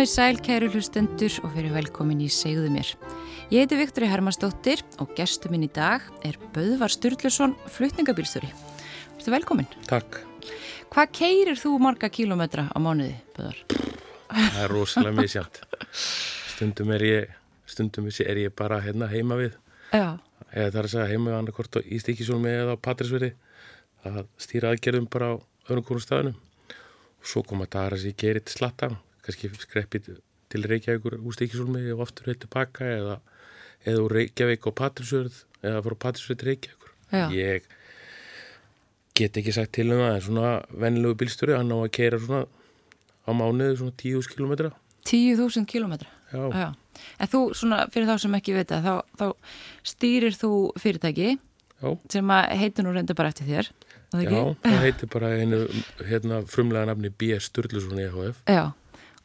Komið sæl kæru hlustendur og fyrir velkomin í Segðu mér. Ég heiti Viktori Hermannsdóttir og gestur minn í dag er Böðvar Sturluson, flutningabílstöri. Þú ert velkomin. Takk. Hvað keirir þú marga kílometra á mánuði, Böðvar? Það er rosalega misjant. Stundum er ég, stundum er ég bara hérna heima við. Já. Eða það er að segja heima við annarkort í Stíkisólmi eða á Patrísverði. Það stýra aðgerðum bara á öðrum hverjum staðunum. Og svo koma dagar að gerir til slatta, kannski skreppið til Reykjavíkur úr Stíkisólmi og aftur heilt tilbaka eða, eða úr Reykjavík og Patrísverð eða frá Patrísverð til Reykjavíkur. Já. Ég get ekki sagt til um það, en svona vennilegu bílstjóri, hann á að keira svona á mánuði svona 10.000 kilometra. 10.000 kílometra. Já, Já. En þú, svona, fyrir þá sem ekki vita, þá, þá stýrir þú fyrirtæki já, sem að heitir nú reynda bara eftir þér. það já, það heitir bara einu hérna, frumlega nafni B.S. Sturluson EHF. Já.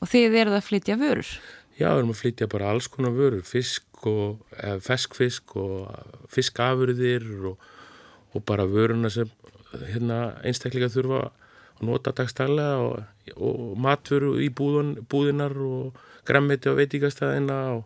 Og þið eruð að flytja vörur. Já, við erum að flytja bara alls konar vörur, fisk og eh, feskfisk og fiskafurðir og, og bara vöruna sem hérna, einstaklega þurfa að nota dagstælega og, og matvöru í búðun, búðinar og grammiti á veitíkastæðina og,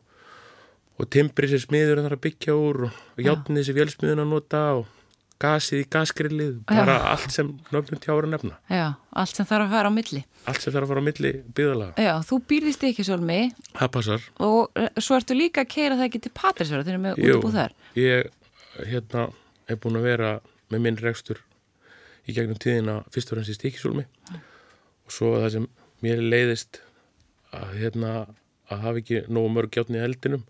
og timbri sem smiður þarf að byggja úr og játni sem vélsmiðun að nota og gasið í gasgrillið, bara allt sem nöfnum tjára nefna. Já, allt sem þarf að fara á milli. Allt sem þarf að fara á milli byggðalaga. Já, þú býrðist ekki svolmi Það passar. og eh, svo ertu líka að keira það ekki til Patrísverða þegar við Jú. erum útbúð þar. Ég hérna, er búin að vera með minn rekstur í gegnum tíðina fyrst og fremst í stíkisúlmi og svo það sem mér leiðist að, hérna, að hafa ekki nógu mörg gjátni í eldinum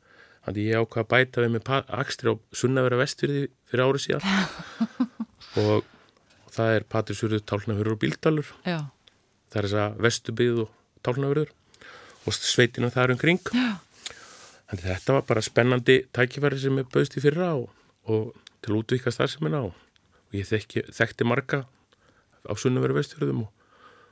þannig ég ákvað að bæta við með akstri á Sunnavera vestfyrði fyrir árið síðan. Og það er Patrísurður, Tálnafjörður og Bíldalur. Já, það er þess að vestubyggð og Tálnafjörður og sveitina þar um kring Já. Þannig þetta var bara spennandi tækifæri sem ég bauðst í fyrra og, og til að útvíka starfseminna og, og ég þekki, þekkti marga á sunnaveri vestfjörðum og,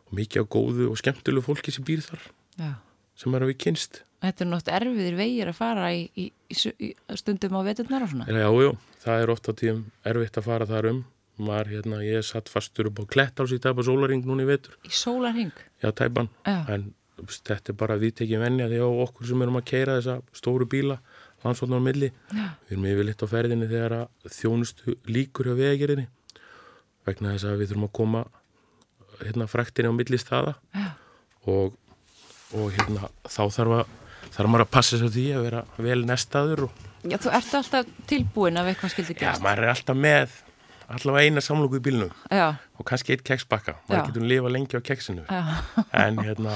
og mikið á góðu og skemmtilegu fólki sem býr þar. Já. Sem að við kynst. Þetta er nátt erfiðir vegir að fara í, í, í, stundum á veturnar og svona. Já, já, það er ofta tíðum erfitt að fara þar um. Maður, hérna, ég er satt fastur upp á Klettáls í tæpa sólaring núna í vetur. Í sólarhing. Já, tæpan. Já. En þetta er bara viðtekið venja því á okkur sem erum að keira þessa stóru bíla landsvotnar á milli. Já. Við erum yfirleitt á ferðinni þegar að þjónustu líkur hjá vegagerðinni vegna þess að við þurfum að koma hérna fræktinni á milli staða Já. og, og hérna þá þarf að þarf maður að passa á því að vera vel nestaður og Já, þú ert alltaf tilbúin af eitthvað skildi já, gerast. maður er alltaf með allavega eina samlóku í bílnum Já, og kannski eitt keksbakka, maður Já. getur lifa lengi á keksinu. Já, en hérna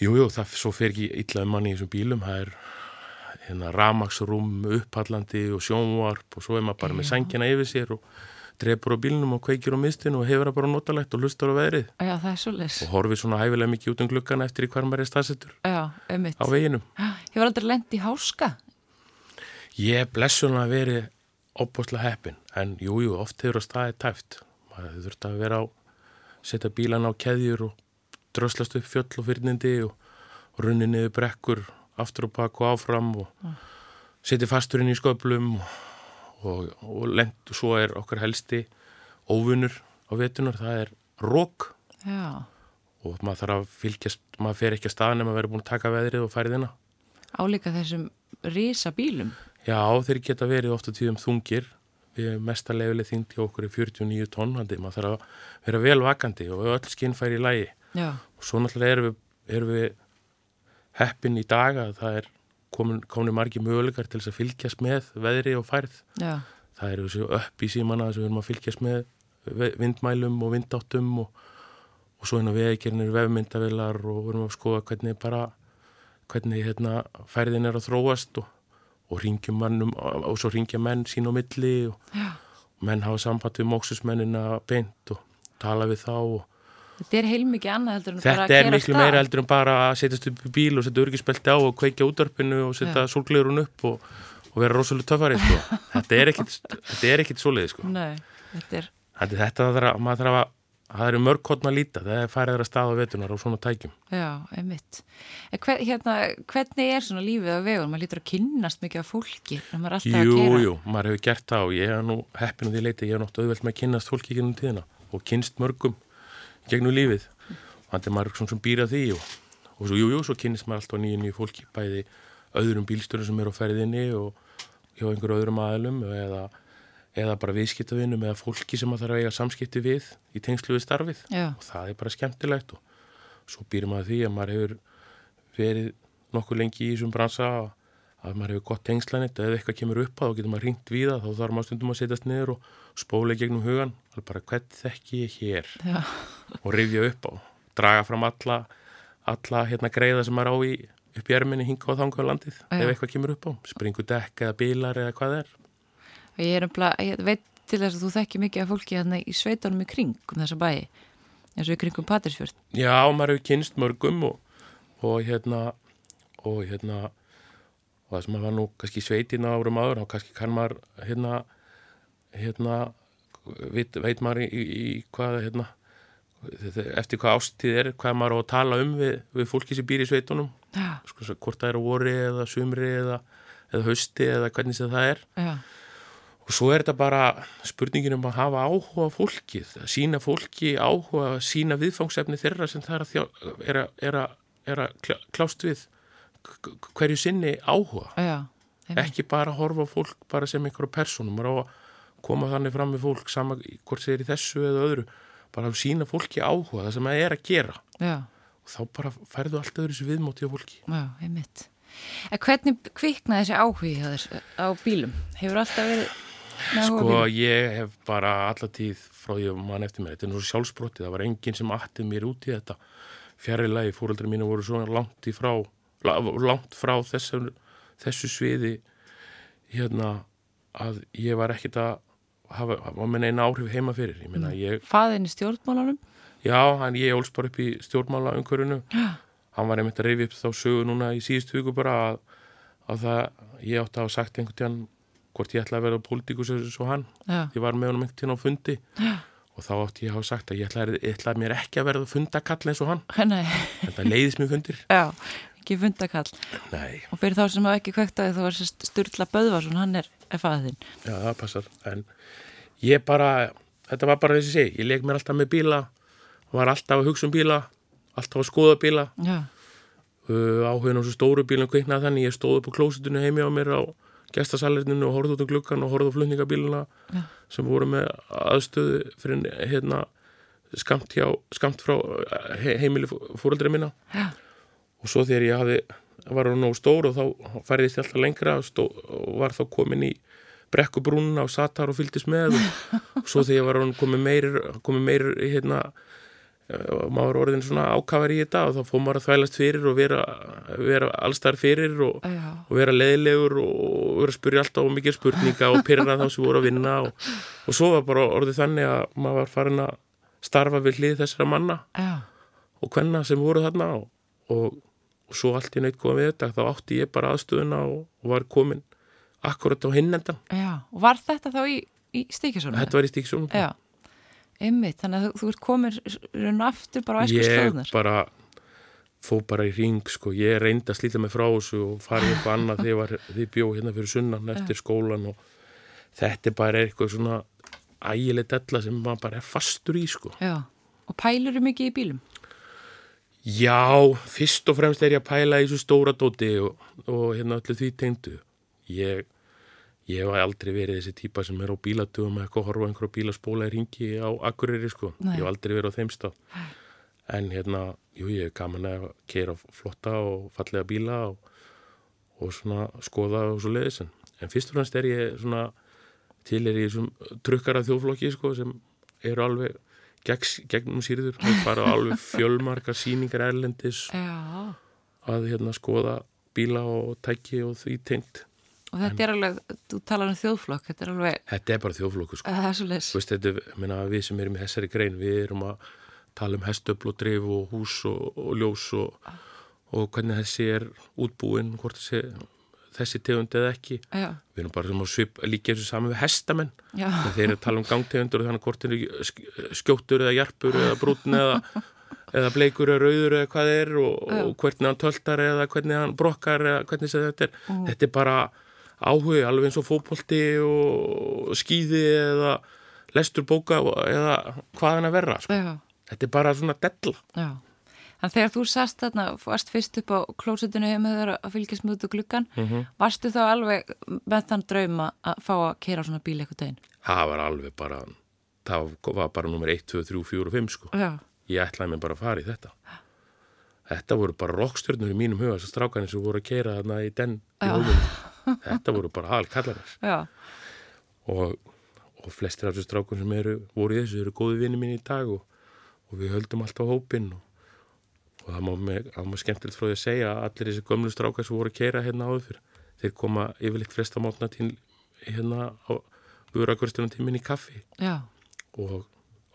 jújú, jú, það svo fer ekki illa um manni í þessum bílum, það er hérna ramaksrúm upphallandi og sjónvarp og svo er maður bara með sængina yfir sér og drefur á bílnum og kveikir á mistinu og hefur það bara notalegt og hlustar á veðrið já, það er svolítið. og horfir svona hæfilega mikið út um glukkana eftir í hvar maður er staðsettur Já, ummitt. á veginum. Ég var aldrei lent í háska. Ég er blessunlega verið opbóðslega heppin en jújú, jú, oft hefur að staðið tæft. Maður þurft að vera á, setja bílan á keðjur og dröslast upp fjöll og fyrnindi og, og runni niður brekkur aftur og og áfram og setja fastur inn í sköplum og, og, og lent og svo er okkar helsti óvinnur á vetunar, það er rók og maður þarf að fylgjast, maður fer ekki að staðan ef maður verið búin að taka veðrið og færiðina. álíka þessum rísa bílum. Já, þeir geta verið ofta tíðum þungir. Við erum mesta lefileg þyngd hjá okkur í 49 tonn, þannig maður þarf að vera vel vakandi og öll skinn færi í lægi. Já, Og svo náttúrulega erum við, erum við heppin í dag að það er komin, komin margi möguleikar til þess að fylgjast með veðri og færð. já, Það eru þessu upp í símana þess að við erum að fylgjast með vindmælum og vindáttum og, og svo inn á veðikernir vefmyndavilar og við erum að skoða hvernig bara hvernig hérna, færðin er að þróast og, og ringjum mannum og svo ringja menn sín á milli og já. menn hafa samband við móksusmennina beint og tala við þá og Þetta er heilmikið annað heldur en bara þetta að er keyra af miklu stað. meira heldur en bara að setjast upp í bíl og setja örgispelti á og kveikja útvarpinu og setja Já. sólgleirun upp og, og vera rosalega töffari sko. þetta er ekkit, þetta er svoleiði sko. Nei, þetta er, Þetta, þetta þarf að, maður þarf að, það eru mörg hotna að líta, það er farið þeirra stað á vetunar og svona tækjum. já, einmitt. Hver, hérna, hvernig er svona lífið á vegun? Maður lítur að kynnast mikið af fólki en maður er alltaf Jú, að kera. jú, maður hefur gert það og ég hef nú heppin á því leiti, ég hef náttúrulega auðvelt með að kynnast fólki í gegnum tíðina og kynst mörgum gegnum lífið. Að maður er svona sem býra því og, og svo, jú, jú, svo kynist maður alltaf nýju nýju fólki, bæði öðrum bílstörum sem eru á ferðinni og hjá einhverju öðrum aðlum eða, eða bara viðskiptavinnum eða fólki sem maður þarf að eiga samskipti við í tengslu við starfið Já. og það er bara skemmtilegt og svo býrum maður því að maður hefur verið nokkuð lengi í þessum bransa að maður hefur gott tengslanit eða eitthvað kemur upp að þá getur maður ringt við það þá þarf maður stundum að setjast niður og spóla í gegnum hugan bara hvern þekki ég hér Já. og rifja upp og draga fram alla, alla hérna greiða sem maður á í upp í erminni hinga á þangað landið Já. ef eitthvað kemur upp á, springu dekk eða bílar eða hvað er Ég, er umla, ég veit til þess að þú þekki mikið af fólki hérna í sveitunum í kring um þessa bæi, eins og í kringum Patrísfjörð. Já, maður hefur kynst mörgum og, og hérna og hérna og það sem maður var nú kannski sveitin á árum áður þá kannski kann maður hérna hérna veit, veit maður í, í, hvað hérna eftir hvað ástíð er, hvað maður á að tala um við, við fólki sem býr í sveitunum. Sko, svo hvort það er á vori eða sumri eða, eða hausti eða hvernig sem það er. Já, og svo er þetta bara spurningin um að hafa áhuga fólkið, að sína fólki áhuga, að sína viðfangsefni þeirra sem það er að, er að, er að, er klást við hverju sinni áhuga. Einmitt. ekki bara horfa fólk bara sem einhverju á að koma þannig fram við fólk sama í- hvort þeir í þessu eða öðru, bara að sína fólki áhuga það sem það er að gera. Já, og þá bara færðu allt öðru þessu viðmóti á fólki. Já, einmitt. En hvernig kviknaði þessi áhugi hjá þér á bílum? Hefur alltaf verið með áhuga Sko ég hef bara alla tíð frá því að mann eftir mér, þetta er nú svo sjálfsbrottið, það var enginn sem attið mér út í þetta. Fjarrilegi, fóreldri mínu voru svo langt frá, la- langt frá þessu, þessu sviði hérna að ég var ekkit að hafa, hafa með neina áhrif heima fyrir, meina ég, Faðin í stjórnmálunum? já, hann ég ólst bara upp í stjórnmála umhverfinu, hann var einmitt að reyfi upp þá sögu núna í síðustu viku bara að, að það, ég átti að hafa sagt einhvern tíðan hvort ég ætla að vera pólitíkus eins og hann. Já, ég var með honum einhvern tíðan á fundi. Já. og þá átti ég að hafa sagt að ég ætlaði, ég ætlaði mér ekki að verða fundakall eins og hann. Nei, þetta leiðis mér fundir. Já, ekki fundakall. Nei, Og fyrir þá sem hafa ekki kveikt að því þú var sérst Sturla Böðvarsson, hann er, er faðin. já það passar en ég bara, þetta var bara þessi segi ég leik mér alltaf með bíla var alltaf að hugsa um bíla alltaf að skoða bíla uh, áhugin á svo stóru bílum kviknaði þannig ég stóð upp á klósitinu heimi á mér á gestasalerninu og horfði út um gluggan og horfði á flutningabíluna Já. sem voru með aðstöðu fyrir hérna skamt, hjá, skamt frá he heimili fóreldri minna já, og svo þegar ég hafði var hann nóg stór og þá færðist ég alltaf lengra og, stó, og var þá komin í brekkubrúnuna og satt þar og fylgdist með. Og, og svo þegar ég var hann komið meir komið meir í hérna eh, og maður orðin svona ákafar í þetta og þá fór maður að þvælast fyrir og vera, vera allstar fyrir og, og vera leiðilegur og vera að spyrja alltaf og mikið spurninga og pyrra þá sem voru að vinna og, og svo var bara orðið þannig að maður var farin að starfa við hlið þessara manna já, og hvenna sem voru þarna og, og, og svo allt í neitt komið þetta þá átti ég bara aðstöðuna og, og var komin akkurat á hinnendan já. Og var þetta þá í, í stíkisónu? þetta var í stíksónum Já, einmitt, þannig að þú, ert komin raun og aftur bara á æsku ég slóðnar. bara fó bara í ring sko, ég reyndi að slíta mig frá þessu og farið eitthvað annað þegar ég var, þegar ég bjó hérna fyrir sunnan eftir skólan og þetta er bara eitthvað svona ægileg della sem maður bara er fastur í sko Já, og pælur eru mikið í bílum? Já, fyrst og fremst er ég að pæla í þessu stóra dóti og, og hérna öllu því tengdu. Ég, ég hef aldrei verið þessi típa sem er á bílatugum að horfa á einhverja bílaspóla í ringi á Akureyri sko. Nei. Ég hef aldrei verið á þeim stað. En hérna, jú, ég hef gaman að keira flotta og fallega bíla og, og svona skoða og svo leiðis. En, fyrst og fremst er ég svona til er ég þessum trukkara þjóflokki sko sem eru alveg gegnum sýrður og fara á alveg fjölmarkar sýningar erlendis Já, að hérna skoða bíla og tæki og því tengt. og þetta er alveg, þú talar um þjóðflokk, þetta er alveg, Þetta er bara þjóflokku sko. er veist, þetta, er- meina, við sem erum í þessari grein, við erum að tala um hestöfl og drif og hús og, og ljós og, og hvernig þessi er útbúin, hvort þessi, þessi tegund eða ekki. Já, Við erum bara að svip, líka þessu saman við hestamenn. þeir eru að tala um gangtegundur og þannig hvort þeir eru sk- skjóttur eða jarpur eða brúnn eða, eða bleikur eða rauður eða hvað er og, og hvernig hann töltar eða hvernig hann brokkar eða hvernig þetta er. Þetta er bara áhugi alveg eins og fótbolti og skýði eða lestur bóka eða hvað hann að verra. Sko. Þetta er bara svona della. já. Þannig þegar þú sast þarna, varst fyrst upp á klósitinu heim með þér að fylgjast með út á gluggan, mm -hmm. varstu þá alveg með þann drauma að fá að kera svona bíl eitthvað deginn? Það var alveg bara, það var bara nummer 1, 2, 3, 4 og 5 sko. Já. Ég ætlaði mig bara að fara í þetta. Þetta voru bara rokkstjörnur í mínum huga, þessar strákanir sem voru að kera þarna í den í hóðunum. Þetta voru bara alkallarins. Já. Og, og flestir af þessu strákun sem eru, voru í þessu, eru góði vinni mín í dag og, og við höldum alltaf hópinn og og það má mig, mig skemmtilegt frá því að segja að allir þessi gömlu strákar sem voru að keira hérna áður fyrir, þeir koma yfirleitt flesta mótna til hérna á búrakvörstunum tímin í kaffi. Já. og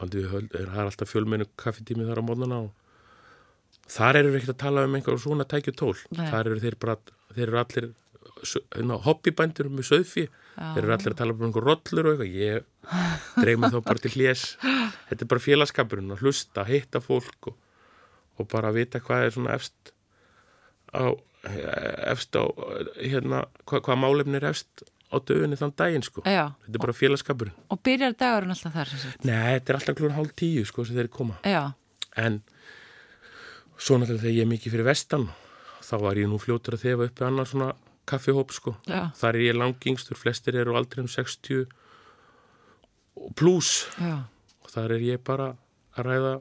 höld, er, það er alltaf fjölmennu kaffitími þar á mótnana og þar eru við ekkert að tala um einhver svona tækju tól, Nei. þar eru þeir bara þeir eru allir hérna, hobbybændur með söðfi, þeir eru allir að tala um einhver rollur og eitthvað, ég dreif mig þá bara til hljés, þetta er bara félagskapurinn að hlusta, hitta fólk og og bara vita hvað er svona efst á, efst á hérna, hvað, hvað málefni er efst á dögunni þann daginn sko Já. þetta er bara félagskapurinn Og byrjar dagurinn alltaf þar? Nei, þetta er alltaf klúan hálf tíu sko sem þeir koma Já. en svo náttúrulega þegar ég er mikið fyrir vestan þá var ég nú fljótur að þefa uppi annar svona kaffihóp sko Já. þar er ég langingstur, flestir eru aldrei um 60 pluss og þar er ég bara að ræða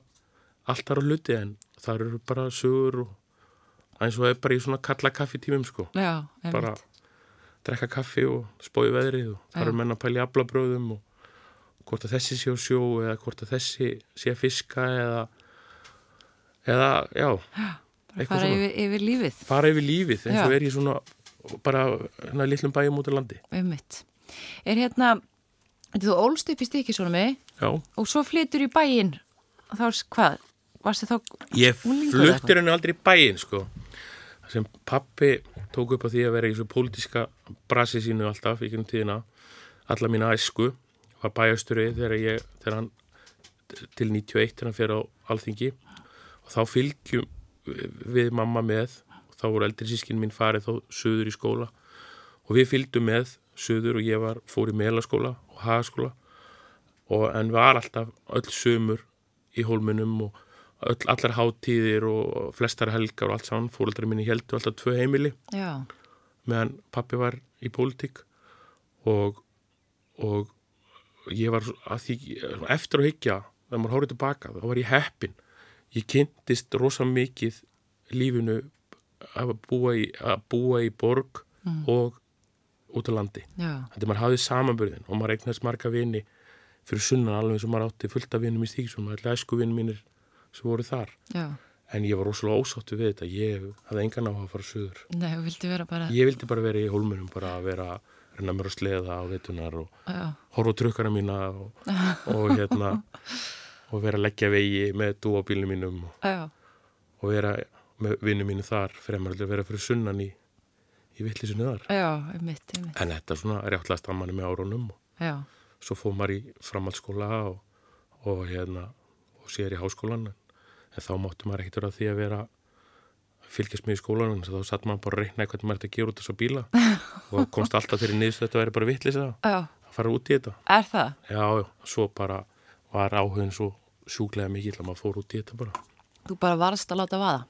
alltaf á hluti en þar eru bara sögur og eins og það er bara í svona kalla kaffitímum sko. Já, bara drekka kaffi og spói veðrið og þar eru menna að pæli aflabröðum og hvort að þessi sé á sjó eða hvort að þessi sé að fiska eða eða, já, já fara yfir, yfir lífið. Fara yfir lífið, eins og er ég svona bara hérna lillum bæjum út af landi. Ummitt er hérna, þú ólst upp í stíkisónumi og svo flytur í bæin þá er hvað varstu þá Ég fluttir henni aldrei í bæin sko. Sem pappi tók upp á því að vera í svo pólitíska brasi sínu alltaf í kynum tíðina alla mína æsku var bæjasturið þegar ég þegar hann til 91 þegar hann fer á alþingi. Og þá fylgjum við mamma með þá voru eldri sískinn mín farið þá söður í skóla. Og við fylgjum með söður og ég var fór í melaskóla og hagaskóla. Og en var alltaf öll sömur í hólmunum og öll, allar háttíðir og flestar helgar og allt saman, fólkdari minni heldur alltaf tvö heimili. Já. meðan pappi var í pólitík og, og ég var því eftir að hyggja, þegar maður hórið tilbaka þá var ég heppin ég kynntist rosa mikið lífinu að búa í, að búa í borg mm. og út á landi. Þannig að maður hafið samanbyrðin og maður eignast marga vini. Fyrir sunnan alveg og maður átti fullt af vinum í stíksum, maður er læsku vinum mínir sem voru þar Já. en ég var rosalega ósáttu við þetta ég hafði engan á að fara söður Nei, vildi bara... ég vildi bara vera í hólmunum bara að vera, reyna mér að sleða á veitunar og Já. horfa trukkana mína og, og hérna og vera að leggja vegi með dúabílinu mínum og, og vera með vinnu mínu þar fremur að vera fyrir sunnan í, í vittlisunu þar Já, einmitt, einmitt. en þetta svona er áttast að manni með árunum og svo fóð maður í framhaldsskóla og, og hérna og sér í háskólan en þá móttu maður ekkert vera því að vera fylgjast með í skólanum þá satt maður bara að reyna hvernig maður að gera út þessu bíla. Og komst alltaf þeirri niðurstu þetta væri bara vittlis að fara út í þetta. Er það? Já, já, svo bara var áhugin svo sjúglega mikið að maður fór út í þetta bara. Þú bara varst að láta vaða?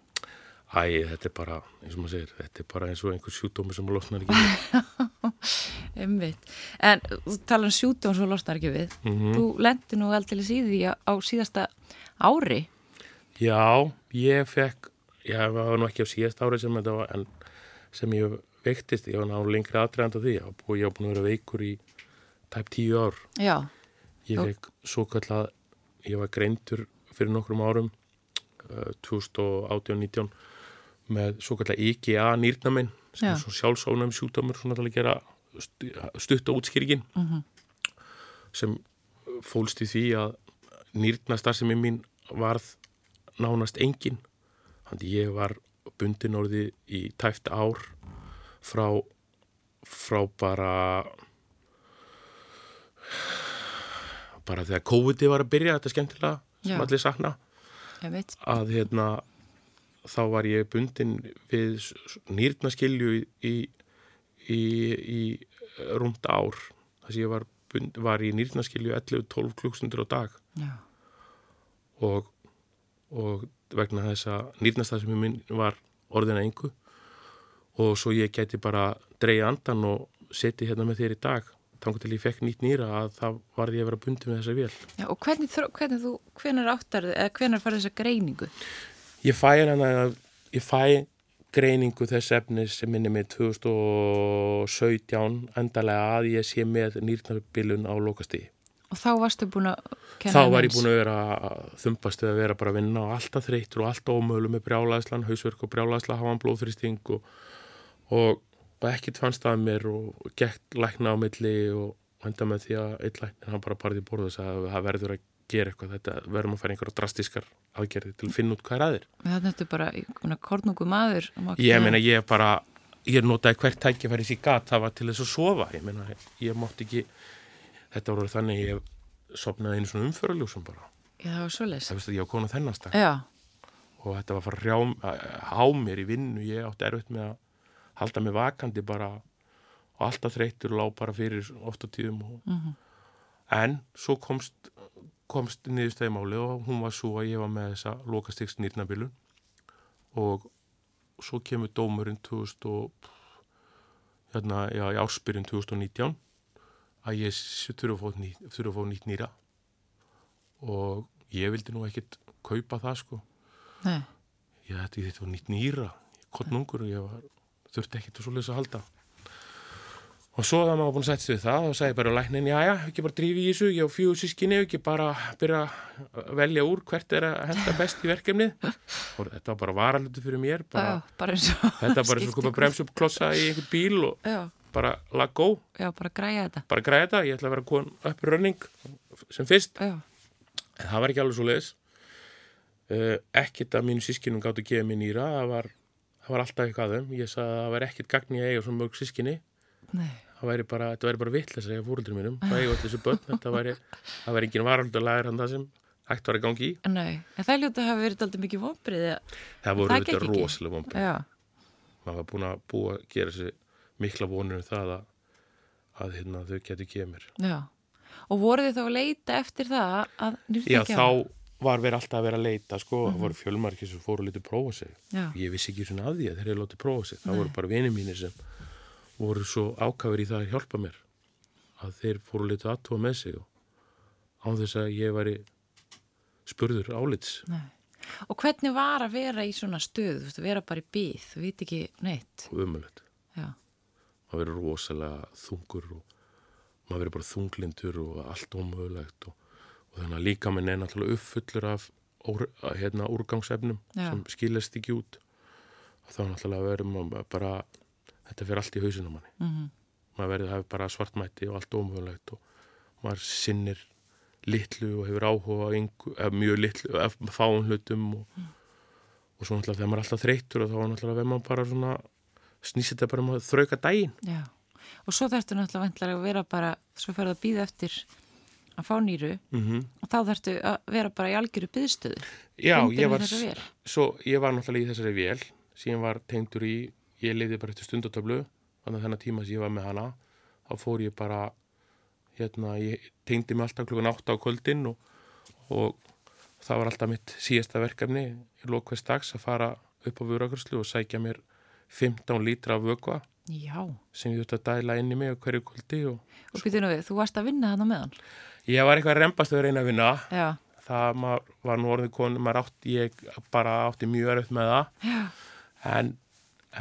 Æ, þetta er bara, eins og maður segir þetta er bara eins og einhver sjúdómi sem losnar ekki við. Umvitt En þú talar um sjúdóm sem losnar ekki við. Mm -hmm. Þú lendi nú í síði á síðasta ári Já, ég fekk, ég var nú ekki á síðast árið sem þetta var, en sem ég veiktist, ég var ná lengri aðdreðand af því ég var búin að vera veikur í tæp tíu ár. Já. Ég fekk svo kallað, ég var greintur fyrir nokkrum árum, uh, 2018-19, með svo kallað IGA nýrnaminn, sem Já. er svo sjálfsónum sjúkdómur, svona að gera stutt á útskýringin, mm -hmm. sem fólst í því að nýrnastar sem ég mín varð nánast engin þannig ég var bundin orði í tæft ár frá frá bara bara þegar COVID-i var að byrja þetta er skemmtilega sem Já. allir sakna að hérna þá var ég bundin við nýrnaskilju í, í, í, rúmt ár þess að ég var, bund, var í nýrnaskilju 11-12 klukkstundur á dag Já. og og vegna þess að nýrnastað sem minn var orðina engu og svo ég geti bara dreyja andan og seti hérna með þér í dag þannig til ég fekk nýtt nýra að það varði ég að vera bundið með þessa vél. Já, og hvernig, hvernig þú, hvernig áttar þið, eða hvernig farið þessa greiningu? Ég fæ hérna, ég fæ greiningu þess efnis sem minni mig 2017 endalega að ég sé með nýrnabilun á lokastíði. Og þá varstu búin að kenna Þá var ég búin að vera þumpast eða vera bara að vinna og alltaf þreytur og alltaf ómölu með brjálaðslan, hausverk og brjálaðsla hafa hann blóðþristing og, og fannst það að mér og gekk lækna á milli og henda með því að eitt læknir hann bara parði í borðu og sagði að það verður að gera eitthvað þetta verðum að færa einhverja drastískar aðgerði til að finna út hvað er aðeir Það er bara kornungu maður Ég meina ég bara ég notaði hvert tækifæri sér gat það var til þess að sofa. Ég meina ég mátti ekki þetta voru þannig ég sopnaði einu svona umföruljósum bara. Já það var svolítið Það vist að ég á konu þennastak og þetta var að fara að há mér í vinnu. Ég átti erfitt með að halda mig vakandi bara og alltaf þreytur og lág bara fyrir ofta tíðum og, mm -hmm. en svo komst komst niðurstæði máli og hún var svo að ég var með þessa lokastegs nýrnabilun og svo kemur dómurinn 2000 og hérna, já, í ársbyrjun 2019 að ég þurfa að fá, nýtt nýra. Og ég vildi nú ekkert kaupa það sko. Nei. ég ætti þetta var nýtt nýra. Kottnungur og ég var þurfti ekkert svo leiðis að halda. Og svo það maður búin að setja sig við það og sagði bara læknin, já já, ekki bara drífi í þessu ég og fjú sískinni, ekki bara byrja að velja úr hvert er að henda best í verkefnið. Og þetta var bara varalutu fyrir mér bara, já, bara þetta var bara eins og koma brems upp klossa í einhvern bíl og já. Bara lag go já, bara græja þetta. Bara græja þetta, ég ætla að vera kon upp running sem fyrst. Já. en það var ekki alveg svo leiðis uh, ekkit að mínu sískinum gáttu að gefa mér nýra, það var það var alltaf eitthvað aðeim ég sagði að það væri ekkert gagn í að eiga svona mörg sískinni Nei. það væri bara, þetta væri bara vittlis að eiga fóröldur mínum. Það eiga allir þessu börn, þetta væri það væri engin varaldur lagar hann það sem hægt var að gangi í. Nei, en það ljóta að hafa verið alltaf mikið vonbrið það voru þetta rosalega vonbrið maður var búin að búa að gera þessi mikla vonur um það að, að hérna, þau getur kemur Já, og voru þið þá að leita eftir það að nýrta ekki á var verið alltaf að vera að leita sko, það mm -hmm. voru fjölmarkið sem fóru að leta prófa sig. Já. ég vissi ekki svona að því að þeir eru látið prófa sig. Það Nei. voru bara vinið mínir sem voru svo ákafur í það að hjálpa mér að þeir fóru að leta aðtóa með sig án þess að ég væri spurður álits. Nei. Og hvernig var að vera í svona stöð að vera bara í byð, þú veit ekki neitt. Umöðulegt maður verið rosalega þungur og maður verið bara þunglindur og allt ómöðulegt og og þannig að líka minn er náttúrulega uppfullur af hérna, úrgangsefnum Já. sem skilast ekki út og þá náttúrulega verðum bara þetta fyrir allt í hausinu manni mm -hmm. maður verður að hafa bara svartmætti og allt ómögulegt og maður sinnir litlu og hefur áhuga yngu, mjög litlu, fáum hlutum og, mm. og svo náttúrulega þegar maður er alltaf þreytur og þá náttúrulega verður maður bara svona snýst þetta bara um að þrauka dægin Já, og svo þarfstu náttúrulega að vera bara, svo ferðu að býða eftir að fá nýru. Mm -hmm. og þá þarftu að vera bara í algjöru byðstöðu Já, ég var, svo, ég var náttúrulega í þessari vél síðan var tengdur í ég leiði bara eftir stundatöflu þannig að þennan tíma sem ég var með hana þá fór ég bara hérna, ég tengdi mig alltaf klukkan 8 á kvöldin og, og það var alltaf mitt síðasta verkefni í lókvæðs dags að fara upp á vöruakværslu og sækja mér 15 lítra af vögva Já. sem ég þútt að dæla inn í mig á hverju kvöldi og, og býtum við, þú varst að vinna þannig meðan Ég var eitthvað reymbast að reyna að vinna Já. það var nú orðið konu maður átti, ég bara átti mjög erfitt með það en,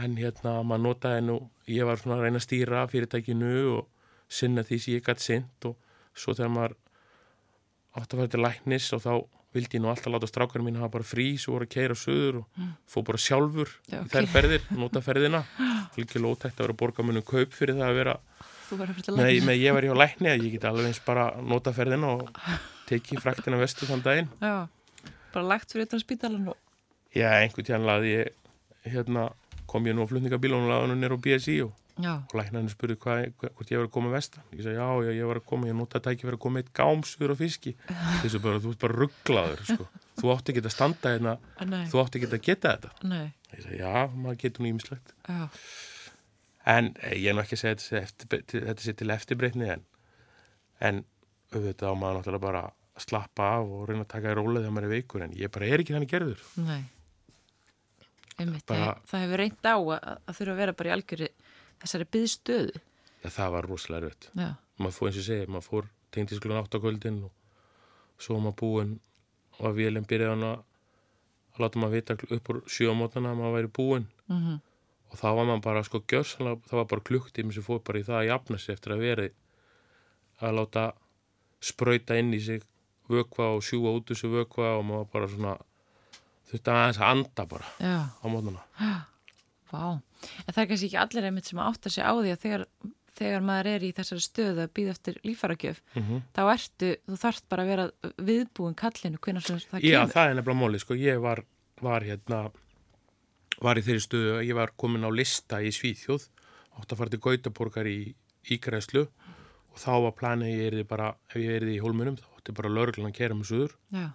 en hérna maður notaði nú ég var svona að reyna að stýra fyrirtækinu og sinna því sem ég gæti sint og svo þegar maður átti að fara til læknis og þá vildi ég nú alltaf láta strákarinn mín hafa bara frí svo voru að keira söður og mm. fó bara sjálfur Já, í þær ferðir, nota ferðina. Ekki lótægt að vera borgarmunum kaup fyrir það að vera með, með ég var hjá lækni að ég get alveg eins bara nota ferðina og teki fræktina vestu þann daginn. Já, bara lagt fyrir þetta spítalan og... Já, einhvern tíðan laði ég hérna kom ég nú á flutningabílun og laði hann nýra á BSI og Já. og læknarinn spurði hvað, hvort ég var að koma vestan ég sagði já, já, ég var að koma, ég notaði það ekki verið að koma eitt gámsugur á fiski þessu bara, þú ert bara rugglaður sko. þú átti ekki að standa hérna þú átti ekki að geta þetta Nei. ég sagði já, maður getur Já. en eh, ég er nú ekki að segja þetta sé til eftirbreytni en, en auðvitað á maður náttúrulega bara slappa af og reyna að taka í rólið þegar maður er veikur en ég bara er ekki þannig gerður. Nei. Einmitt, Bara- það, það hefur reynd á að, að þurfa að vera bara í algjöri þessari byðstöðu. Ja, það var rosalega. Já, Maður fór eins og segi, maður fór tengdi sklun átt á kvöldin og svo maður búinn og að vélum byrjaði hann að að láta maður vita upp úr sjö á mótana að maður væri búinn mm og þá var maður bara sko gjörsanlega, það var bara klukktími sem fór bara í það að jafna sig eftir að veri að láta sprauta inn í sig vökva og sjúa út þessu vökva og maður bara svona þurfti aðeins að anda bara já, á mótana. vá. En það er kannski ekki allir einmitt sem átta sig á því að þegar, þegar maður er í þessari stöðu að býða eftir lífaragjöf, Mm -hmm. þá ertu, þú þarft bara að vera viðbúin kallinu, hvernig það Já, kemur. það er nefnilega móli, sko, ég var, var hérna, var í þeirri stöðu að ég var komin á lista í Svíþjóð, átt að fara til Gautaborgar í ígræslu og þá var planið ég erði bara, ef ég erði í hólmunum, þá átti bara lauruglan að kera mig suður. Já,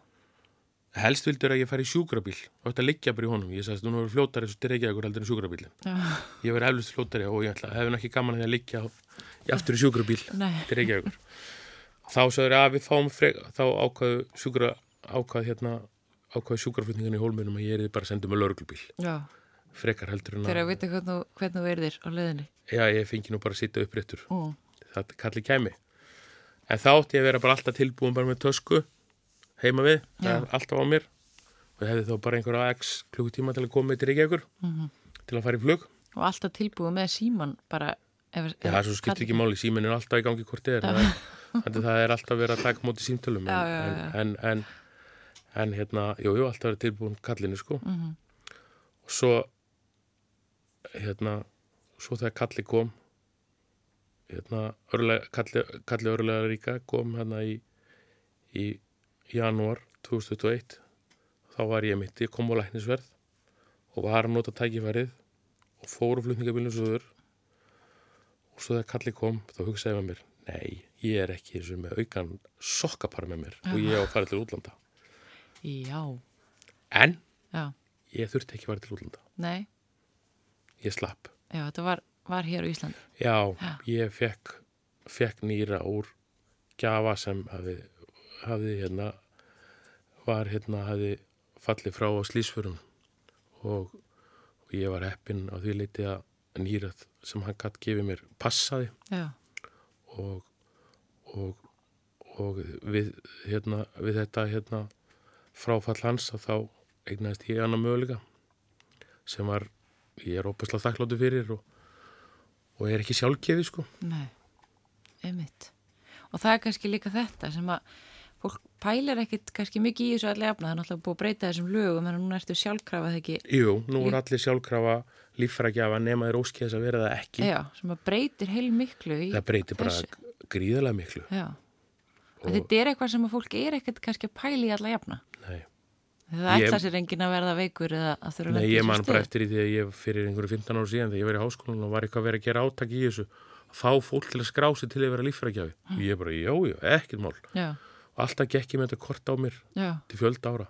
Helst vildur að ég fari í sjúkrabíl og þetta liggja bara í honum. Ég sagðist, þú verður fljótari svo ekki ekkur heldur en sjúkrabílinn. já, Ég verði eflust fljótari og ég ætla, hefði nú ekki gaman að að liggja í aftur í sjúkrabíl til Reykjavíkur. Þá sagður að við fáum frek, þá ákvaðu sjúkra, ákvað hérna, ákvaðu sjúkraflutningan í hólmunum að ég er bara að senda með lauruglubíl. já. Frekar heldur en Þegar að að, vita hvernig, hvernig þú erðir á leiðinni. já, ég að. Mm. En þá átti ég að vera bara alltaf tilbúin bara með tösku heima við, það er alltaf á mér og ég hefði þá bara einhverja x klukkutíma til að koma með til Reykjavíkur Mm til að fara í flug. Og alltaf tilbúið með síman bara ef, Já, það er svo skiptir ekki máli, síminn er alltaf í gangi hvort er. Það er- Þannig að það er alltaf verið að taka móti símtölum. Já, en, já. En, en, en hérna, jú, jú, alltaf verið tilbúin kallinu, sko. Mhm. Og svo, hérna, svo þegar kalli kom, hérna, örlega, kalli, kalli örlega ríka kom hérna í, í janúar 2021, þá var ég mitt, ég kom á læknisverð og var að nota tækifærið og fóru flutningabílum söður og svo þegar kalli kom þá hugsaði með mér, nei, ég er ekki eins og með aukan sokkapar með mér og ég á að fara til útlanda. Já, en já, ég þurfti ekki að fara til útlanda. Nei, ég slapp. Já, þetta var, var hér á Íslandi. já, Já. ég fekk fekk nýra úr gjafa sem hafi, hafi hérna var hérna hafi fallið frá á slísförum og, og ég var heppinn á því leiti að nýrað sem hann gætt gefið mér passaði og, og, og við, hérna, við þetta hérna, fráfall hans að þá eignaðist ég annar möguleika sem var, ég er ópaslega þakkláttu fyrir og, og er ekki sjálfgefi sko. nei, einmitt. Og það er kannski líka þetta sem að fólk pælir ekkit kannski mikið í þessu allir jafna. Það er náttúrulega búið að breyta þessum lögum en núna ertu sjálfkrafa þegar ekki, Jú, nú er allir sjálfkrafa líffrækjafa nema þeir óskið þess að vera það ekki. já, sem að breytir heil miklu Það breytir bara þessu. gríðarlega miklu. Já, Og- þetta er eitthvað sem að fólk er ekkert kannski að pæla í alla jafna. Nei, Það Ég- ætla sér enginn að verða veikur eða að þurfa Nei ég man bara eftir í því að ég fyrir einhverju 15 ára síðan þegar ég var í háskólan og var eitthvað að vera að gera átak í þessu að fá fólk til að skrá sig til að vera líffrækjafi. Og ég bara, já, já, ekkert mál. Já, alltaf gekk ég með þetta kort á mér já, til fjölda ára.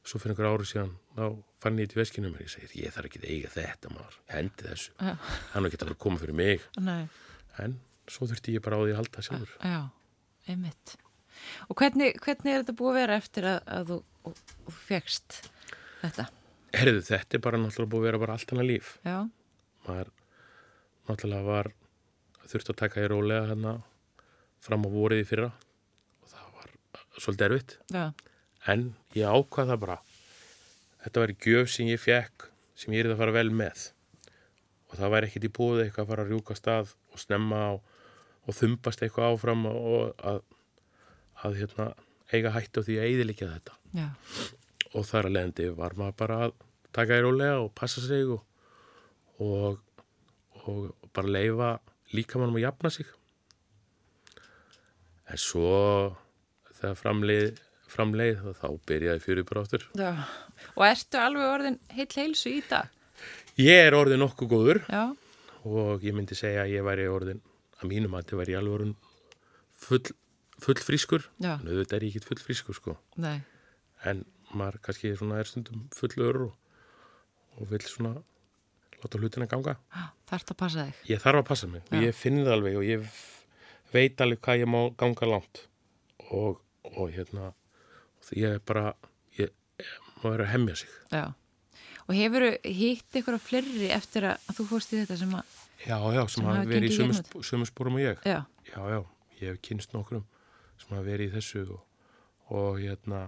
Svo fyrir einhver ári síðan þá fann ég þetta í veskinu mér. Ég segi ég þarf ekki að eiga þetta maður. Hendi þessu, Já. hann er ekki fara að koma fyrir mig. Nei, en svo þurfti ég bara á því að halda sjálfur. Já, einmitt. Og hvernig, hvernig er þetta búið að vera eftir að, að þú, þú, fegst þetta? herðu þetta er bara náttúrulega búið að vera bara allt annað líf. Já, maður náttúrulega var þurfti að taka í rólega hérna fram á vorið í fyrra. var svolítið erfitt. Já, en ég ákvað það bara. Þetta var gjöf sem ég fekk sem ég er að fara vel með. Og það væri ekkit í búið eitthvað að fara að rjúka stað og snemma og, og þumbast eitthvað áfram og að, að hérna, eiga hættu því að eiðilegja þetta. Já, og þar að leiðandi var maður bara að taka í rólega og passa sig og, og, og bara leifa líkamannum að jafna sig. En svo þegar framleið, framleið þá byrjaði fyrir bara áttur já. Og ertu alveg orðin heill heilsu í dag? ég er orðin nokkuð góður Já, og ég myndi segja að ég væri orðin að mínum að þetta væri alveg orðin full, full frískur en auðvitað er ég ekki full frískur sko nei, en maður kannski svona er stundum fullur og, og vil svona láta hlutina ganga. þarft að passa þig. Ég þarf að passa mig og Já. ég finn það alveg og ég veit alveg hvað ég má ganga langt og, og hérna ég er bara ég, maður er að hemmja sig. Já, og hefur hitt ykkur á flerri eftir að þú fórst í þetta sem að Já, já, sem, Sem hafa verið í sömu, sp- sömu spórum og ég. Já, Já, já, ég hef kynst nokkrum sem hafa verið í þessu og, og hérna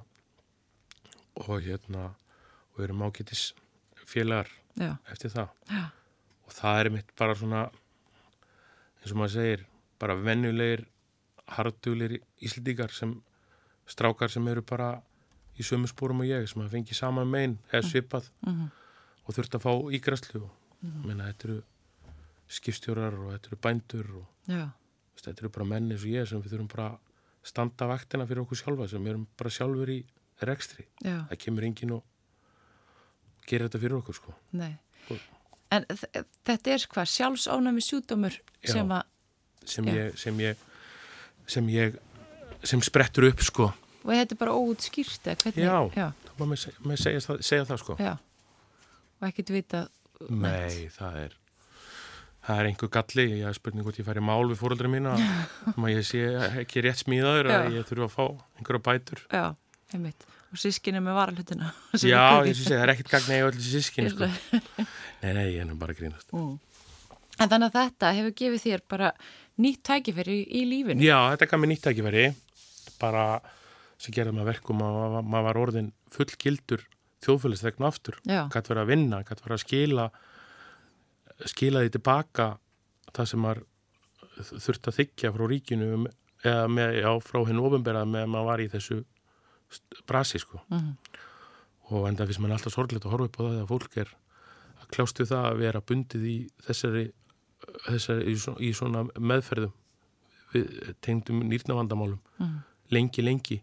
og hérna og við erum ágætis félagar já, eftir það. Já, og það er mitt bara svona eins og maður segir bara venjulegir hardulegir íslendingar sem strákar sem eru bara í sömu spórum og ég sem hafa fengið saman megin eða svipað mhm, og þurft að fá ígræslu og mm. menna þetta eru skipstjórar og þetta eru bændur og já, Þetta eru bara menn eins og ég sem við þurfum bara að standa vaktina fyrir okkur sjálfa sem erum bara sjálfur í rekstri. já, Það kemur enginn og gerir þetta fyrir okkur sko. nei. Og- En þ- þetta er hvað, sjálfsánami sjúdómur sem að, Sem sem ég, sem ég, sem sprettur upp sko. Og þetta er bara óutskýrt hvernig, Já. já, Það má með, með segja, það, segja það sko. já. og ekkert vita Nei, það er, það er einhver galli. Ég hef spurning hvort ég færi mál við fóröldra mína. Má ég sé ekki rétt smíðaður að ég þurfa að fá einhverja bætur. Já, einmitt. Og sískinni með varalhutina. Já, eins og segja, það er ekkert gagn eða öll sískin sko. Nei, nei, ég er nú bara að grínast. Mm. En þannig að þetta hefur gefið þér bara nýtt tækifæri í, í lífinu. Já, þetta gaf mér nýtt tækifæri bara sem gerði maður verkum að maður- var orðin fullgildur þjóðfélagsþegn aftur, gætt verið að vinna gætt verið að skila skila því tilbaka það sem maður þurft að þykja frá ríkinu um- eða með, já, frá hennu ofinberað með að maður var í þessu brasi sko. Mhm. og enda finnst maður alltaf sorgleitt að horfa upp á það að fólk er að kljást við það að vera bundið í þessari, þessari í, svo, í svona meðferðum við tengdum nýrnavandamálum. Mhm. lengi, lengi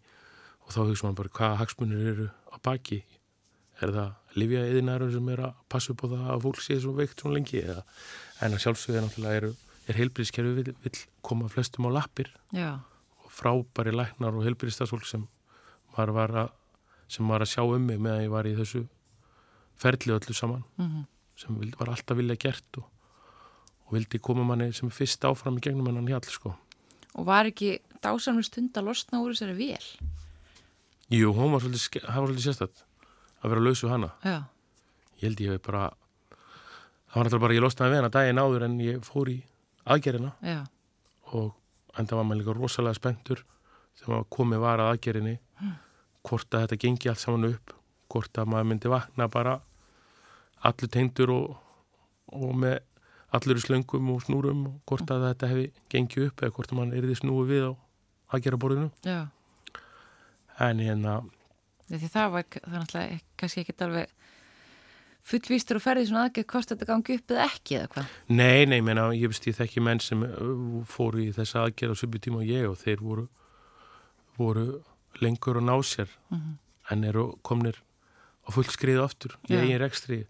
og þá hugsa maður bara hvaða hagsmunir eru á baki? Er það livja eðinæður sem er að passa upp á það að fólk sé svo veikt svo lengi? Eða en að sjálfsögðu náttúrulega eru, er heilbríðskerfi vill, vill koma flestum á lappir. Já, og frábæri læknar og heilbríðstafsfólk sem maður var að sem var að sjá um mig meðan ég var í þessu ferli öllu saman. Mhm, sem vild, var alltaf vilja gert og, og vildi koma manni sem fyrst áfram í gegnum hennan hjall sko. og var ekki dásamlega stund að losna úr þessari vel. Jú, hún var svolítið, var svolítið sérstætt að vera laus við hana. Já, ég held ég hef bara það var náttúrulega bara ég losnaði við hana daginn áður en ég fór í aðgerina já, og enda var maður líka rosalega spenntur þegar maður komið var að aðgerinni hvort að þetta gengi allt saman upp hvort að maður myndi vakna bara allur tengdur og, og með allur slöngum og snúrum og hvort að þetta hefði gengið upp eða hvort að mann erði snúið við á aðgeraborðinu já. En hérna Því það var er náttúrulega ek- kannski ekkert alveg fullvístur og ferði svona aðgerð hvort þetta gangi upp eða ekki eða hvað. Nei, nei, menna, ég veist ég þekki menn sem fóru í þessa aðgerð á subi tíma og ég og þeir voru, voru lengur að ná sér Mhm. en eru komnir á full skriðu aftur í Já. eigin rekstri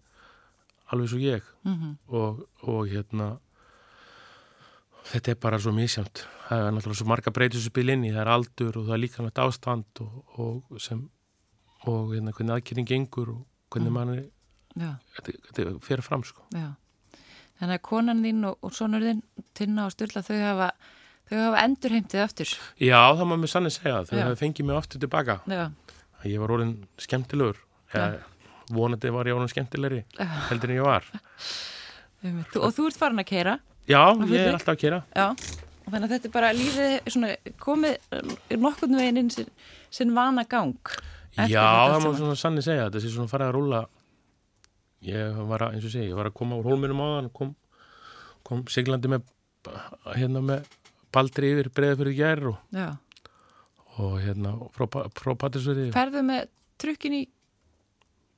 alveg svo ég Mm og, og hérna þetta er bara svo misjamt það er náttúrulega svo marga spil inn í. Það er aldur og það er líka nátt ástand og, og sem og hérna hvernig aðgerðin gengur og hvernig Mm. mann þetta, þetta fer fram sko. Þannig að konan þín og, og sonur þín, Tinna og Sturla, þau hafa, þau hafa endurheimtið aftur. Já, það má mér sannlega segja. Þau hefði fengið mig aftur tilbaka. Ég var orðin skemmtilegur. Eða vonandi var ég orðin skemmtilegri heldur en ég var. Og þú ert farin að keira. Já, ég er alltaf að gera Já, og þannig að þetta er bara lífið svona komið nokkurnu veginn inn sinn, sinn vana gang. Já, það má svona sannig segja þetta sé svona farið að rúla ég var að, eins og segi, ég var að koma úr hólminum á þann kom, kom siglandi með hérna með baldri yfir breiða fyrir gær og, og hérna frá, frá Patrísverði ferðu með trukkin í,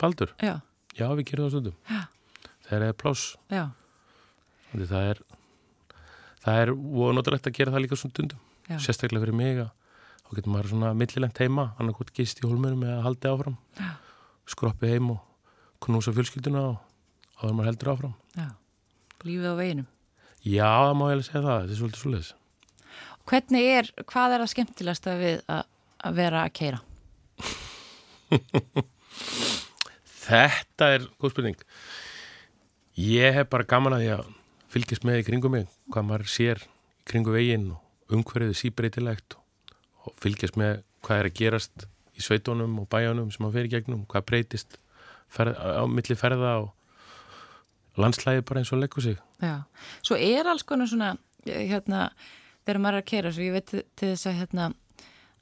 baldur, já, já við gerum það stundum. Þegar er pláss. Það er það er vonóttalegt að gera það líka svona stundum já, sérstaklega fyrir mig að þá getur maður svona millilent heima annarkot gist í hólmunum eða haldið áfram. Já. skroppi heim og knúsa fjölskylduna og áður maður heldur áfram. Já, lífið á veginum. Já, það má ég alveg segja það, þetta er svolítið svolítið Hvernig er, hvað er það skemmtilegasta við að, að vera að keira? Þetta er góð spurning. Ég hef bara gaman að að fylgjast með í kringum mig hvað maður sér í kringum veginn og umhverfið síbreytilegt og fylgjast með hvað er að gerast í sveitónum og bæjónum sem hann fer í gegnum, hvað breytist ferð, á milli ferða og landslæði bara eins og leggur sig. Já, svo er alls konar svona hérna, þegar maður er að kera svo ég veit til, þess að hérna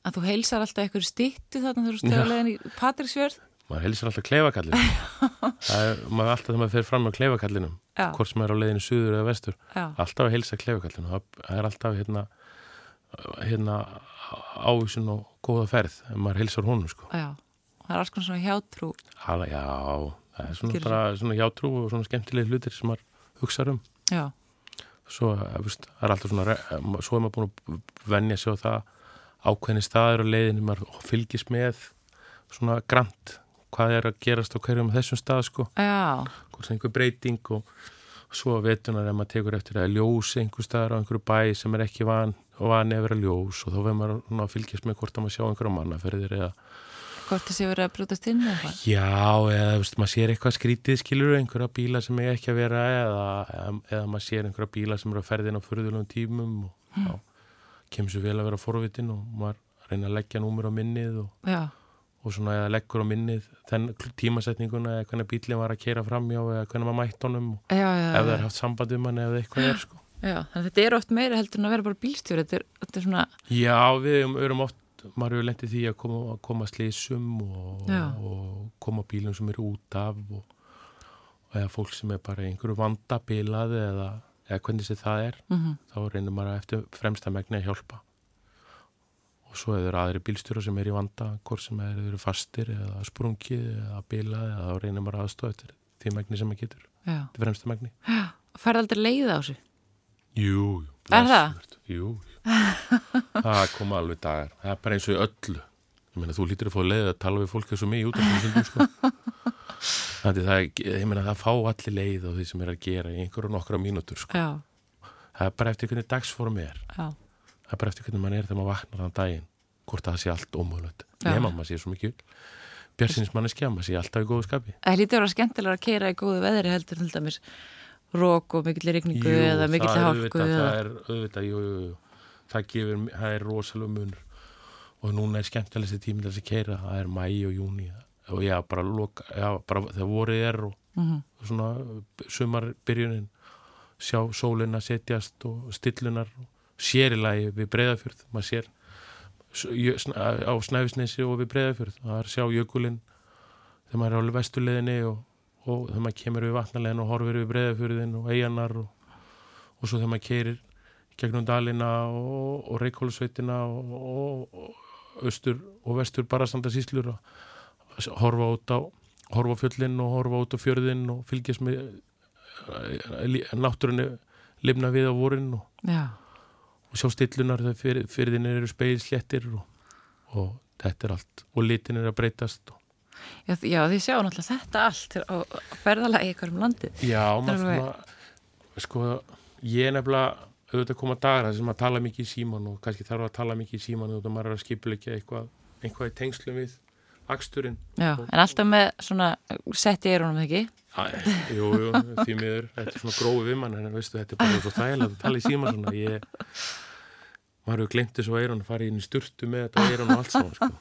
að þú heilsar alltaf einhverju stýttu þarna þú eru stjálegin í Patríksfjörð maður heilsar alltaf kleifakallinu það er maður alltaf þegar maður fer fram á kleifakallinum hvort sem er á leiðinu suður eða vestur Já. alltaf að heilsa kleifakallinu það er alltaf hérna, hérna ávísun og góða ferð maður heilsar honum sko. Já, það er alls konar svona hjátrú. Hala, Já, það er svona bara svona hjátrú og svona skemmtilegi hlutir sem maður hugsaður um. Já. Svo það er alltaf svona svo er maður búin að vennja sig á það ákveðni staður og leiðinu maður fylgis með svona grant hvað er að gerast á hverjum þessum stað sko hvort sem einhver breyting og svo vetunar er maður tekur eftir að ljós einhver staðar á einhverju bæ sem er ekki van og vani að vera ljós og þá verður maður að fylgjast með hvort að maður sjá einhverja mannaferðir eða Hvort það sé verið að brútast inn eða? Já, eða veist, maður sér eitthvað skrítið skilur einhverja bíla sem er ekki að vera eða, eða, eða maður sér einhverja bíla sem eru að ferðina á förðulegum tímum og mm. já, kemur svo vel að vera forvitin og maður reyna að leggja númur á minnið og Já og svona leggur á minnið þenn tímasetninguna eða hvernig bílinn var að kera framjá eða hvernig maður mætt honum já, já, ef það er haft samband um hann eða eitthvað er sko. Já, þannig að þetta er oft meira heldur en að vera bara bílstjóri þetta er, þetta er svona Já, við erum oft, maður hefur lendið því að koma, koma slísum og, og koma bílum sem eru út af og, og eða fólk sem er bara einhverju vandabilað eða, eða hvernig það er mm -hmm. þá reynir maður eftir fremsta megni að hjálpa og svo er það aðri bílstjóra sem er í vanda hvort sem er, eru fastir eða sprungið eða bilað eða þá reynir maður aðstofa eftir því megni sem maður getur. Þetta fremsta megni Færði aldrei leið á þessu? Jú, jú. Er það? Jú, það koma alveg dagar. Það er bara eins og í öllu. Meina þú lítir að fá leið að tala við fólk eins og mig út af þessu sko. þannig það, meina það fá allir leið á því sem er að gera í einhverju nokkra mínútur sko. það er bara eftir hvernig dagsform er. Já það er bara eftir hvernig mann er þegar maður vaknar þann daginn hvort það sé allt ómöðulegt nema maður sé svo mikið björnsins mann er skjá, maður sé alltaf í góðu skapi. Það lítur að vera skemmtilega að keira í góðu veðri heldur til dæmis rók og mikill regningu eða mikill hálku það er auðvitað, jú, jú, jú. það gefur, það er rosalega munur og núna er skemmtilegst tímil þess að keira, það er mæ og júni og já, bara, loka, já, bara þegar vorið er og, mm -hmm. og svona sumarbyrjunin sjá sólina setjast og stillunar og sérilagi við breyðafjörð maður sér á Snæfisnesi og við breyðafjörð það er sjá jökulinn þegar maður er á vestuleginni og, og þegar maður kemur við vatnalegin og horfir við breyðafjörðin og eiganar og, og svo þegar maður keirir gegnum dalina og, og reykjólusveitina og austur og vestur barastanda síslur að horfa út á horfa á fjöllin og horfa út á fjörðin og fylgjast með eh, náttúrunni lifna við á vorin og Já og sjá stillunar þegar fyrirðin eru speilsléttir og, og þetta er allt og litin er að breytast Já, já því sjá náttúrulega þetta allt og ferðalagi ykkur um landi. Já, maður sko, ég er nefnilega auðvitað að koma dagar sem að tala mikið í síman og kannski þarf að tala mikið í síman og maður er að skipulegja eitthvað, eitthvað í tengslum við aksturinn. Já, og, en alltaf með svona sett í eirunum, ekki? Æ, jú, jú, því miður. Þetta er svona grófi við mann en veistu, þetta er bara svo þægilega að tala í síma svona. Ég, maður hefur glemt þessu eirun að fara inn í sturtu með þetta eirun og allt saman sko.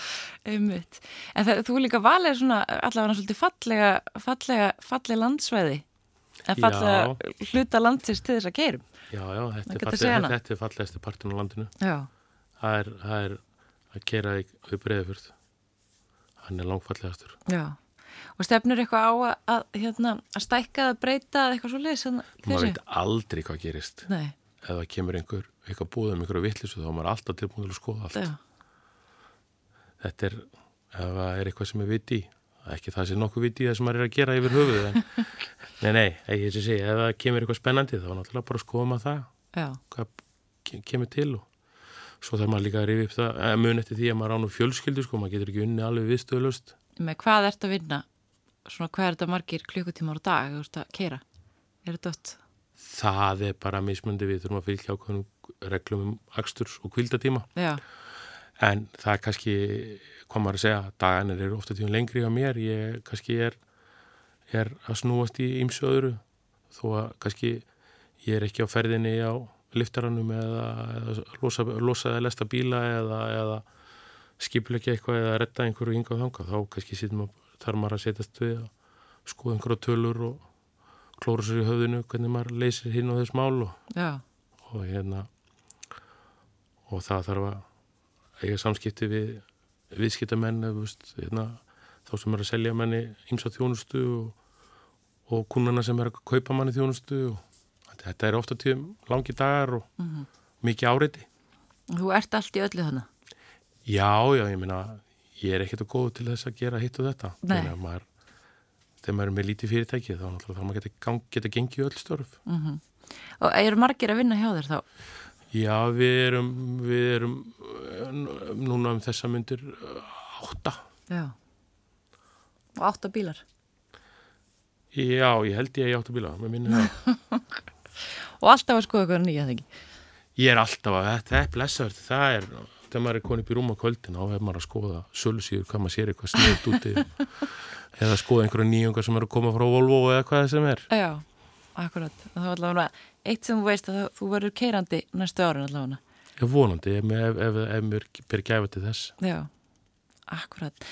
Umvitt, en það, þú líka valið svona allavega svolítið fallega fallega, fallega landsveði en fallega hluta landsins til þess að keirum Já, já, þetta er, fallega, þetta er fallegasti partun á landinu. Það er, það er að keira við breyðafjörð hann er langfallegastur Já Og stefnur eitthvað á að, að, hérna, að stækka að breyta eitthvað svo leiðis? Maður veit aldrei hvað gerist. Nei. Ef það kemur einhver, eitthvað búðum, einhverju vittlisu þá er maður alltaf tilbúin til að skoða allt. Já. Þetta er, ef það er eitthvað sem er viti, ekki það sem nokkuð viti það sem maður er að gera yfir höfuð. En, nei, nei, ekki þess að ef það kemur eitthvað spennandi þá er náttúrulega bara að skoða maður það. Já. Hvað kemur til og svo þarf maður líka að rifi upp það, mun eftir því að maður án og fjölskyldu, sko, maður getur ekki unni alveg viðstöðlust. Með hvað ert að vinna? svona hvað er þetta margir klukkutímar á dag að keira, er þetta öll? Það er bara mismundi við þurfum að fylgja ákveðnum reglum um axturs og kvildatíma Já. en það er kannski hvað maður að segja, daganir eru ofta tíum lengri á mér, ég kannski er er að snúast í ymsu öðru þó að kannski ég er ekki á ferðinni á liftaranum eða, eða losa, losa eða lesta bíla eða, eða skipilegja eitthvað eða retta einhverju hinga og þanga þá kannski sýtum þar maður að setjast við að skoða einhverja tölur og klóra sér í höfðinu hvernig maður leysir hinn á þess mál og, og hérna og það þarf að eiga samskipti við viðskiptamenn hérna, þá sem er að selja menni ímsa þjónustu og, og kunnana sem er að kaupa manni þjónustu og þetta er ofta tíum langi dagar og mm -hmm. mikið áreiti Þú ert allt í öllu þannig? Já, já, ég meina ég er ekkert að góða til þess að gera hitt og þetta maður, þegar maður er með lítið fyrirtæki þá þarf maður geta, geta gengið öll störf mm -hmm. Og eru margir að vinna hjá þér þá? Já, við erum, við erum núna um þessa myndir átta. Já, og átta bílar? Já, ég held ég að ég átta bílar, með minni það. og alltaf að skoða eitthvað nýja, ekki? Ég er alltaf að, þetta er blessaður, það er, þegar maður er konið upp í rúma kvöldin, þá er maður að skoða sölusíður, hvað maður sér eitthvað sniðt úti, eða skoða einhverja nýjungar sem eru að koma frá Volvo eða hvað það sem er. Já, akkurat, það var allavega eitt sem þú veist að þú verður keirandi næstu árin allavega. Já, vonandi, ef mér ber gæfa til þess. Já, akkurat.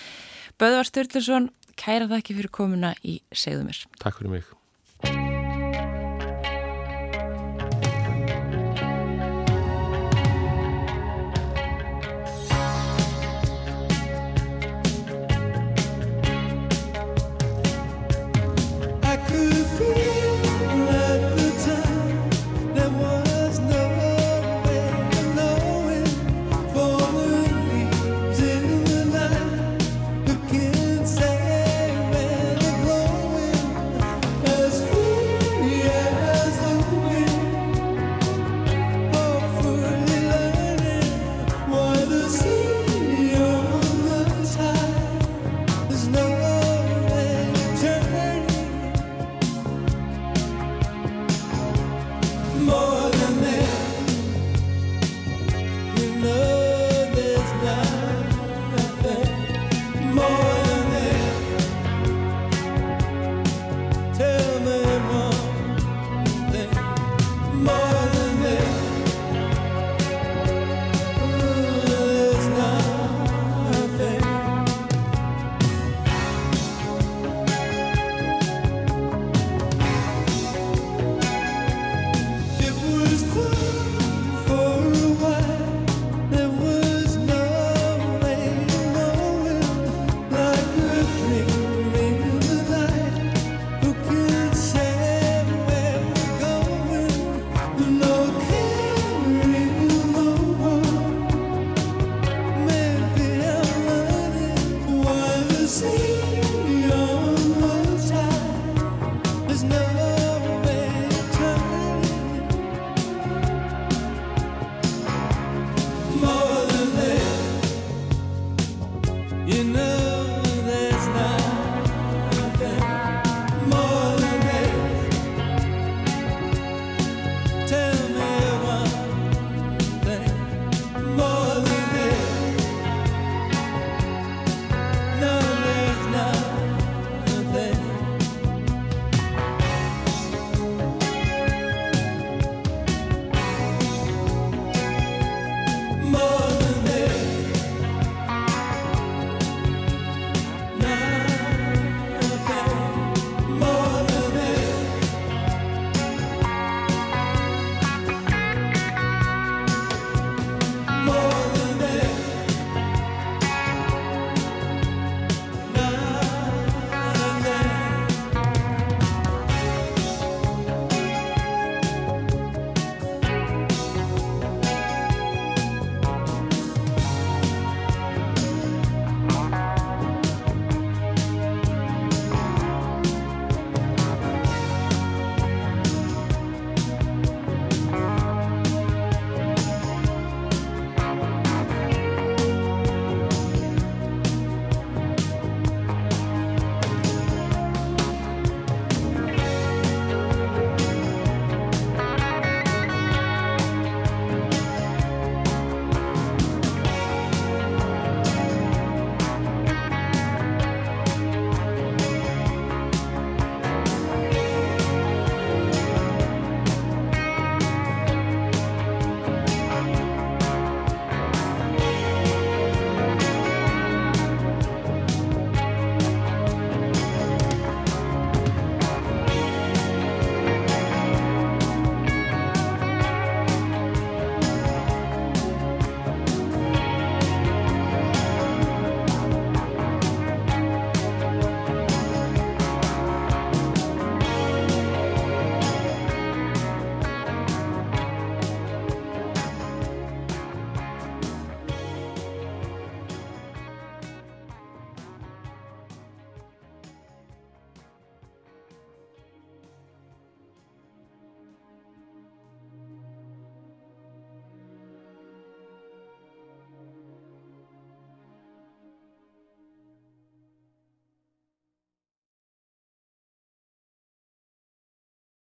Böðvar Sturluson, kæra það ekki fyrir komuna í Segðumir. Takk fyrir mig.